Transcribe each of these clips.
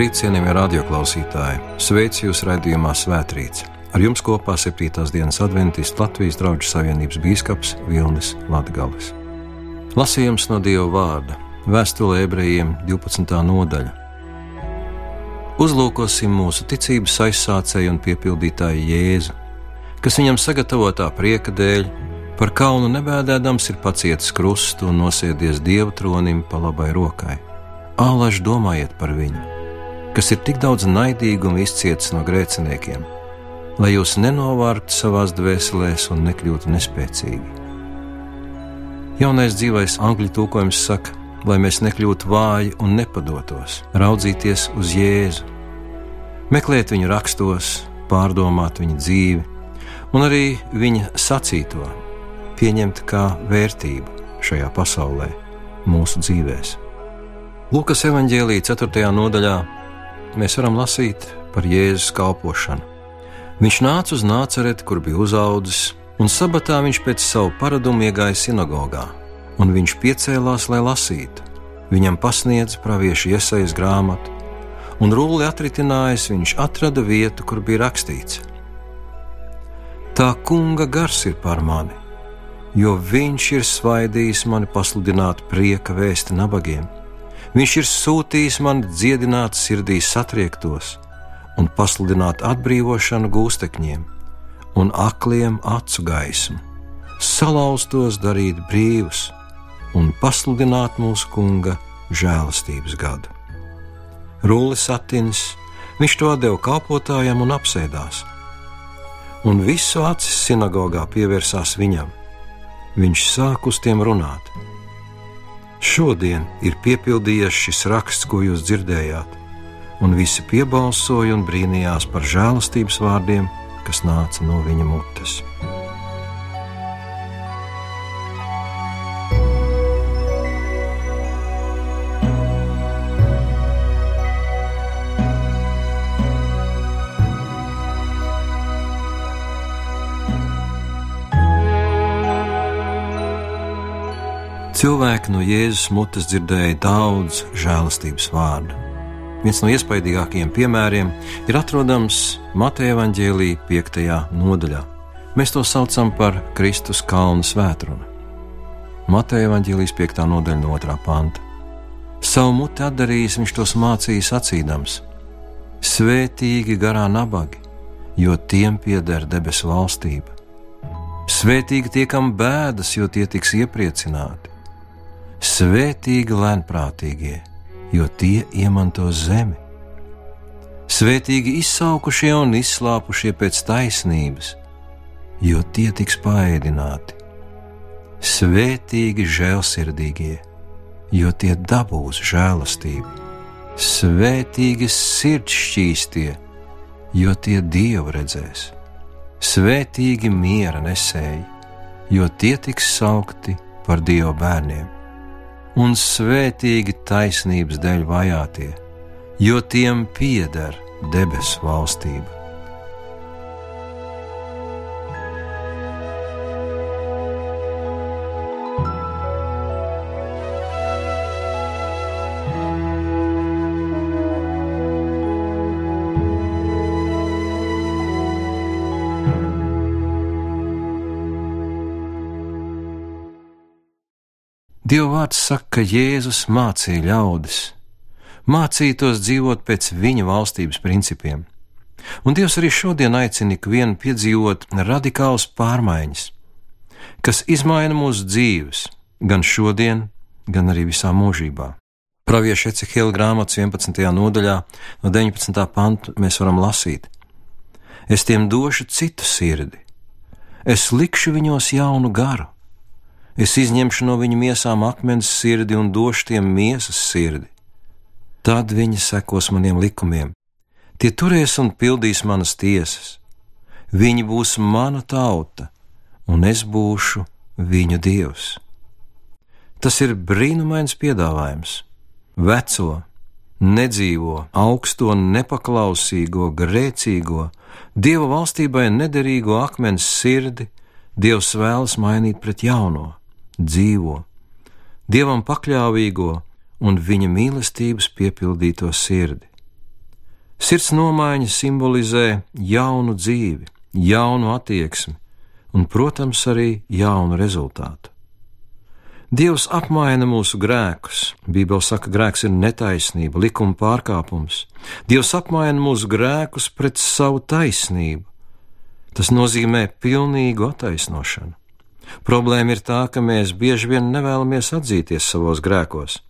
Labrīt, cienījamie radioklausītāji! Sveicu jūs raidījumā Svētrīts. Ar jums kopā 7. dienas adventists Latvijas draugu savienības bīskaps Vilnis Latgales. Lasījums no Dieva vārda - vēstule ebrejiem 12. nodaļa. Uzlūkosim mūsu ticības aizsācēju un piepildītāju Jēzu, kas viņam sagatavotā prieka dēļ par kaunu nebēdēdams ir pacietis krustu un nosēdies Dieva tronim pa labai rokai. Ālaši domājiet par viņu, kas ir tik daudz naidīguma izcietis no grēciniekiem, lai jūs nenovārtu savās dvēselēs un nekļūtu nespēcīgi. Jaunais dzīvais angļu tūkojums saka, lai mēs nekļūtu vāji un nepadotos, raudzīties uz Jēzu, meklēt viņu rakstos, pārdomāt viņa dzīvi un arī viņa sacīto, pieņemt kā vērtību šajā pasaulē, mūsu dzīvēm. Lukas evanģēlīja 4. nodaļā mēs varam lasīt par Jēzus kalpošanu. Viņš nāca uz nācereti, kur bija uzaudzis, un sabatā viņš pēc savu paradumu iegāja sinagogā, un viņš piecēlās, lai lasītu. Viņam pasniedz praviešu iesaistas grāmatu, un rulli atritinājis, viņš atrada vietu, kur bija rakstīts: Tā kunga gars ir par mani, jo viņš ir svaidījis mani pasludināt prieka vēsti nabagiem Viņš ir sūtījis man dziedināt sirdī satriektos un pasludināt atbrīvošanu gūstekņiem un akliem acu gaismu, salauztos darīt brīvus un pasludināt mūsu kunga žēlastības gadu. Rūlis atins, viņš to deva kalpotājam un apsēdās, un visu acis sinagogā pievērsās viņam. Viņš sāk uz tiem runāt Šodien ir piepildījies šis raksts, ko jūs dzirdējāt, un visi piebalsoja un brīnījās par žēlastības vārdiem, kas nāca no viņa mutes. Cilvēki no Jēzus mutes dzirdēja daudz žēlastības vārdu. Viens no iespaidīgākajiem piemēriem ir atrodams Mateja Vāģēlī 5. nodaļā. Mēs to saucam par Kristus kalnu svētrunu. Mateja Vāģēlīs 5. nodaļa no 2. panta. Savu muti atdarījis, viņš tos mācīja sacīdams: Svētīgi garā nabagi, jo tiem pieder debesu valstība. Svētīgi tie, kam bēdas, jo tie tiks iepriecināti. Svētīgi lēnprātīgie, jo tie iemantos zemi. Svētīgi izsaukušie un izslāpušie pēc taisnības, jo tie tiks paēdināti. Svētīgi žēlsirdīgie, jo tie dabūs žēlastību. Svētīgi sirdšķīstie, jo tie dievu redzēs. Svētīgi miera nesēji, jo tie tiks saukti par dievu bērniem un svētīgi taisnības dēļ vajātie, jo tiem pieder debesu valstība. Dieva vārds saka, ka Jēzus mācīja ļaudis, mācītos dzīvot pēc viņa valstības principiem. Un Dievs arī šodien aicina ikvienu piedzīvot radikālas pārmaiņas, kas izmaina mūsu dzīves, gan šodien, gan arī visā mūžībā. Pravieša Ecehela grāmatas 11. nodaļā, no 19. panta mēs varam lasīt: Es tiem došu citu sirdi, es likšu viņos jaunu garu Es izņemšu no viņu miesām akmens sirdi un došu tiem miesas sirdi. Tad viņi sekos maniem likumiem. Tie turēs un pildīs manas tiesas. Viņi būs mana tauta, un es būšu viņu dievs. Tas ir brīnumains piedāvājums. Veco, nedzīvo, augsto, nepaklausīgo, grēcīgo, dieva valstībai nederīgo akmens sirdi Dievs vēlas mainīt pret jauno dzīvo, dievam pakļāvīgo un viņa mīlestības piepildīto sirdi. Sirds nomaiņa simbolizē jaunu dzīvi, jaunu attieksmi un, protams, arī jaunu rezultātu. Dievs apmaina mūsu grēkus. Bībele saka, grēks ir netaisnība, likuma pārkāpums. Dievs apmaina mūsu grēkus pret savu taisnību. Tas nozīmē pilnīgu attaisnošanu. Problēma ir tā, ka mēs bieži vien nevēlamies atzīties savos grēkos.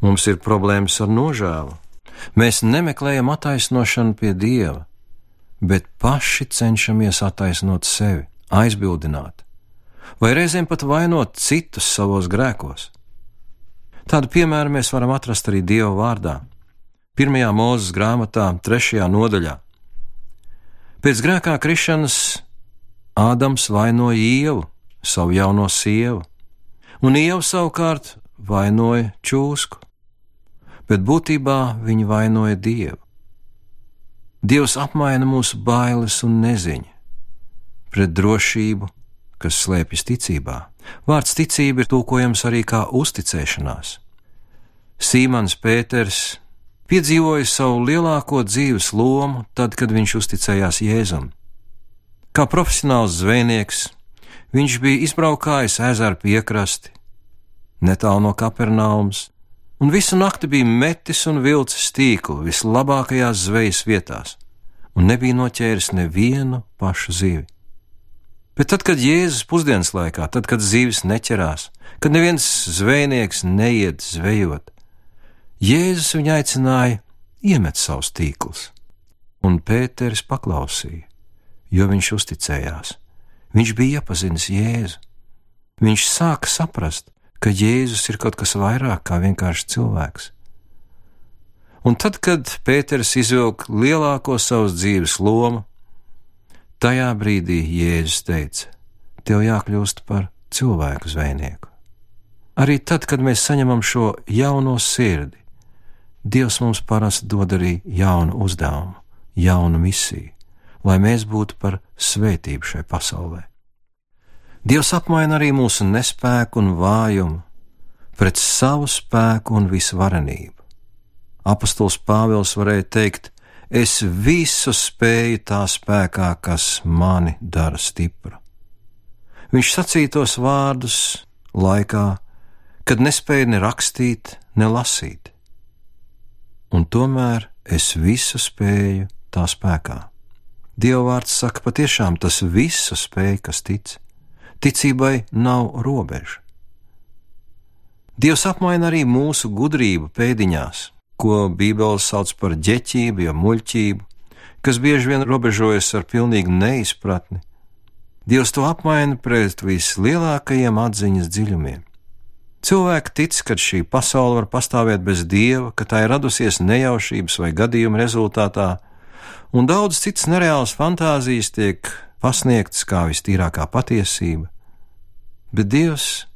Mums ir problēmas ar nožēlu. Mēs nemeklējam attaisnošanu pie Dieva, bet paši cenšamies attaisnot sevi, aizbildināt vai reizēm pat vainot citus savos grēkos. Tādu piemēru mēs varam atrast arī Dieva vārdā. Pirmajā mūzes grāmatā, trešajā nodaļā. Pēc grēkā krišanas Ādams vainoja Ievu, savu jauno sievu, un Ieva savukārt vainoja čūsku, bet būtībā viņa vainoja Dievu. Dievs apmaina mūsu bailes un neziņu pret drošību kas slēpjas ticībā. Vārds ticība ir tūkojams arī kā uzticēšanās. Sīmans Pēters piedzīvoja savu lielāko dzīves lomu tad, kad viņš uzticējās Jēzum. Kā profesionāls zvejnieks, viņš bija izbraukājis ezeru piekrasti, netālu no Kapernaumas, un visu nakti bija metis un vilcis tīklu vislabākajās zvejas vietās, un nebija noķēris nevienu pašu zivi. Bet tad, kad Jēzus pusdienas laikā, tad, kad zīves neķerās, kad neviens zvejnieks neiet zvejot, Jēzus viņu aicināja iemet savus tīklus, un Pēters paklausīja, jo viņš uzticējās. Viņš bija iepazinis Jēzu. Viņš sāka saprast, ka Jēzus ir kaut kas vairāk kā vienkārši cilvēks. Un tad, kad Pēters izvilka lielāko savas dzīves lomu, Tajā brīdī Jēzus teica: Tev jākļūst par cilvēku zvejnieku. Arī tad, kad mēs saņemam šo jauno sirdi, Dievs mums parasti dod arī jaunu uzdevumu, jaunu misiju, lai mēs būtu par svētību šai pasaulē. Dievs apmaina arī mūsu nespēku un vājumu pret savu spēku un visvarenību. Apostols Pāvils varēja teikt, Es visu spēju tā spēkā, kas mani dara stipru. Viņš sacīja tos vārdus laikā, kad nespēja ne rakstīt, ne lasīt. Un tomēr es visu spēju tā spēkā. Dieva vārds saka, patiešām tas visu spēj, kas tic. Ticībai nav robežu. Dievs apmaina arī mūsu gudrību pēdiņās, ko Bībele sauc par ģeķību, ja muļķību, kas bieži vien robežojas ar pilnīgu neizpratni. Dievs to apmaina pret vislielākajiem atziņas dziļumiem. Cilvēki tic, ka šī pasaule var pastāvēt bez dieva, ka tā ir radusies nejaušības vai gadījuma rezultātā, un daudz citas nereālas fantāzijas tiek pasniegtas kā vistīrākā patiesība. Bet Dievs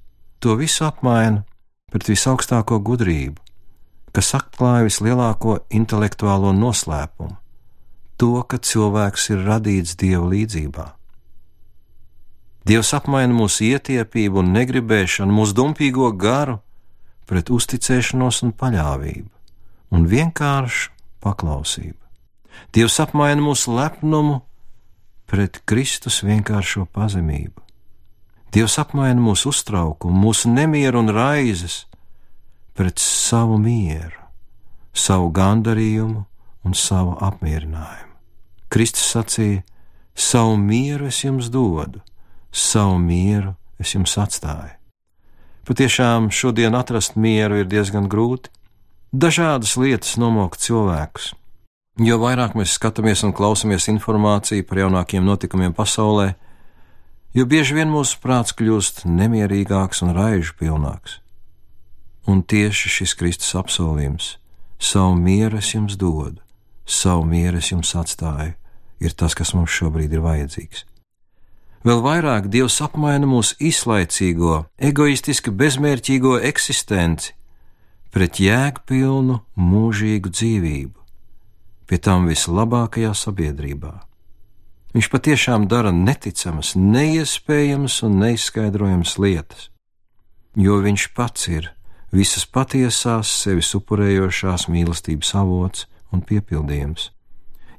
to visu apmaina pret visaugstāko gudrību, kas atklāja vislielāko intelektuālo noslēpumu - to, ka cilvēks ir radīts dieva līdzībā. Dievs apmaina mūsu ietiepību un negribēšanu, mūsu dumpīgo garu pret uzticēšanos un paļāvību, un vienkāršu paklausību. Dievs apmaina mūsu lepnumu pret Kristus vienkāršo pazemību. Dievs apmaina mūsu uztraukumu, mūsu nemieru un raizes pret savu mieru, savu gandarījumu un savu apmierinājumu. Kristus sacīja: Savu mieru es jums dodu, savu mieru es jums atstāju. Patiešām šodien atrast mieru ir diezgan grūti. Dažādas lietas nomok cilvēkus. Jo vairāk mēs skatāmies un klausāmies informāciju par jaunākiem notikumiem pasaulē, jo bieži vien mūsu prāts kļūst nemierīgāks un raižu pilnāks. Un tieši šis Kristus apsolījums - savu mieru es jums dodu, savu mieru es jums atstāju, ir tas, kas mums šobrīd ir vajadzīgs. Vēl vairāk Dievs apmaina mūsu izlaicīgo, egoistiski bezmērķīgo eksistenci pret jēgpilnu, mūžīgu dzīvību, pie tam vislabākajā sabiedrībā. Viņš patiešām dara neticamas, neiespējamas un neizskaidrojamas lietas, jo viņš pats ir visas patiesās, sevis upurējošās mīlestības avots un piepildījums.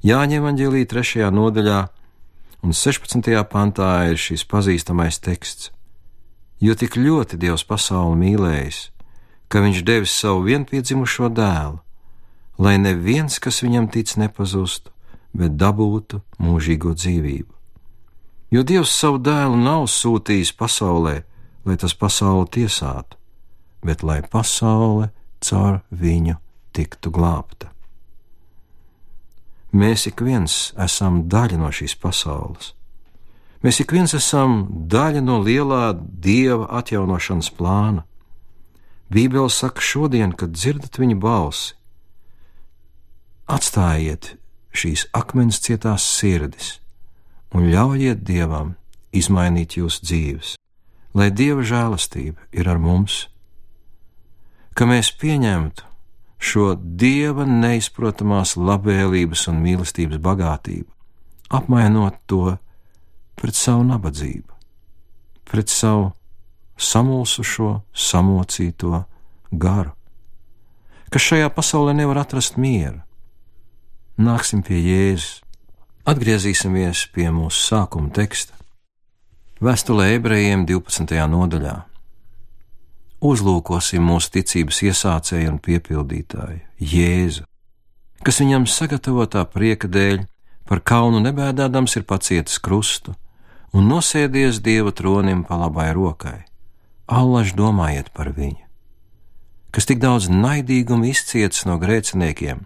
Jāņem Evangelī 3. nodaļā un 16. pantā ir šis pazīstamais teksts. Jo tik ļoti Dievs pasauli mīlējis, ka Viņš devis savu vienpiedzimušo dēlu, lai neviens, kas viņam tic, nepazustu, bet dabūtu mūžīgo dzīvību. Jo Dievs savu dēlu nav sūtījis pasaulē, lai tas pasauli tiesātu, bet lai pasaule caur viņu tiktu glābta. Mēs ik viens esam daļa no šīs pasaules. Mēs ik viens esam daļa no lielā dieva atjaunošanas plāna. Bībele saka, šodien, kad dzirdat viņa balsi, atstājiet šīs akmens cietās sirdis un ļaujiet dievam izmainīt jūsu dzīves, lai dieva žēlastība ir ar mums, ka mēs pieņemtu šo dieva neizprotamās labvēlības un mīlestības bagātību, apmainot to pret savu nabadzību, pret savu samulsušo, samocīto garu, kas šajā pasaulē nevar atrast mieru. Nāksim pie Jēzus, atgriezīsimies pie mūsu sākuma teksta. Vēstulē ebrejiem 12. nodaļā uzlūkosim mūsu ticības iesācēju un piepildītāju, Jēzu, kas viņam sagatavotā prieka dēļ par kaunu nebēdādams ir pacietis krustu un nosēdies Dieva tronim pa labai rokai. Allaž domājiet par viņu, kas tik daudz naidīguma izcietis no grēciniekiem,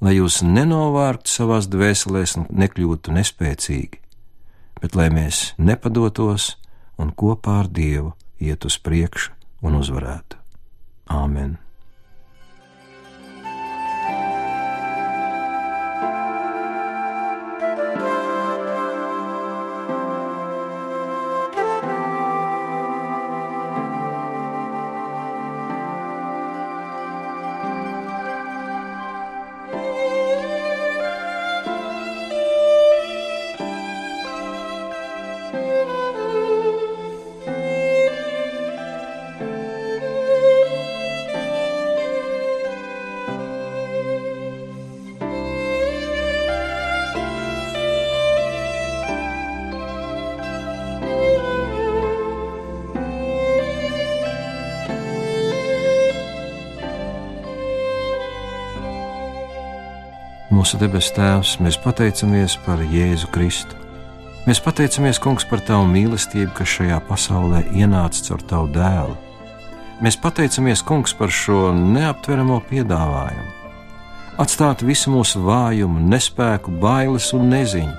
lai jūs nenovārtu savās dvēselēs un nekļūtu nespēcīgi, bet lai mēs nepadotos un kopā ar Dievu iet uz priekšu un uzvarētu. Āmen! Mūsu debesu Tēvs, mēs pateicamies par Jēzu Kristu. Mēs pateicamies, Kungs, par Tavu mīlestību, kas šajā pasaulē ienāca caur Tavu dēlu. Mēs pateicamies, Kungs, par šo neaptveramo piedāvājumu. Atstāt visu mūsu vājumu, nespēku, bailes un neziņu,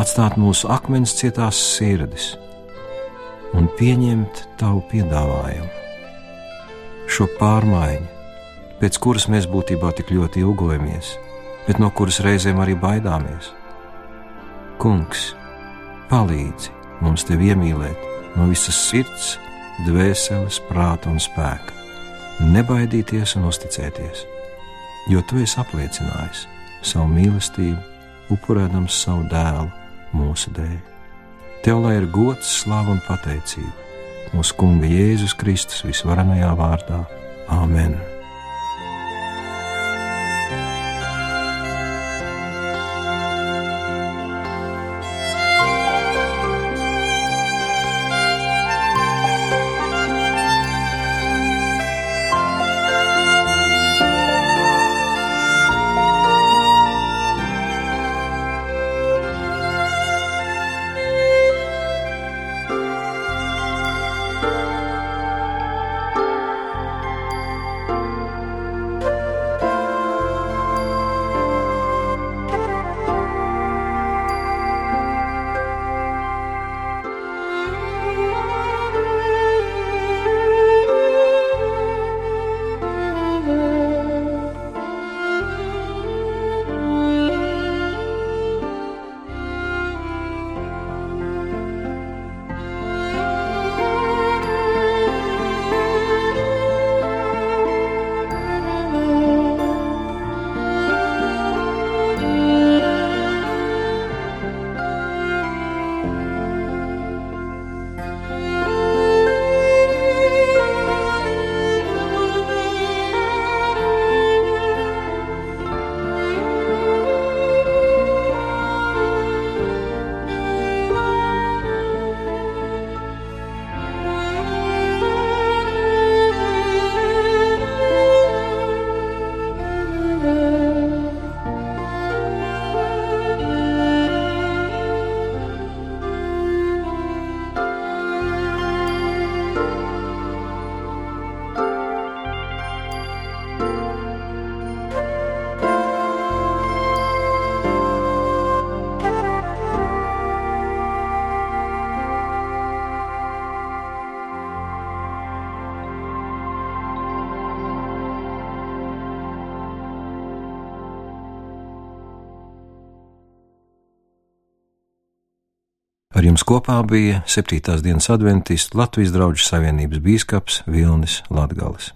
atstāt mūsu akmens cietās sirdis un pieņemt Tavu piedāvājumu. Šo pārmaiņu pēc kuras mēs būtībā tik ļoti ilgojamies, bet no kuras reizēm arī baidāmies. Kungs, palīdzi mums tevi iemīlēt no visas sirds, dvēseles, prāta un spēka, nebaidīties un uzticēties, jo tu esi apliecinājis savu mīlestību, upurēdams savu dēlu mūsu dēļ. Tev lai ir gods, slāva un pateicība mūsu Kunga Jēzus Kristus visvarenajā vārdā. Āmen! Jums kopā bija 7. dienas adventists Latvijas draugu savienības bīskaps Vilnis Latgales.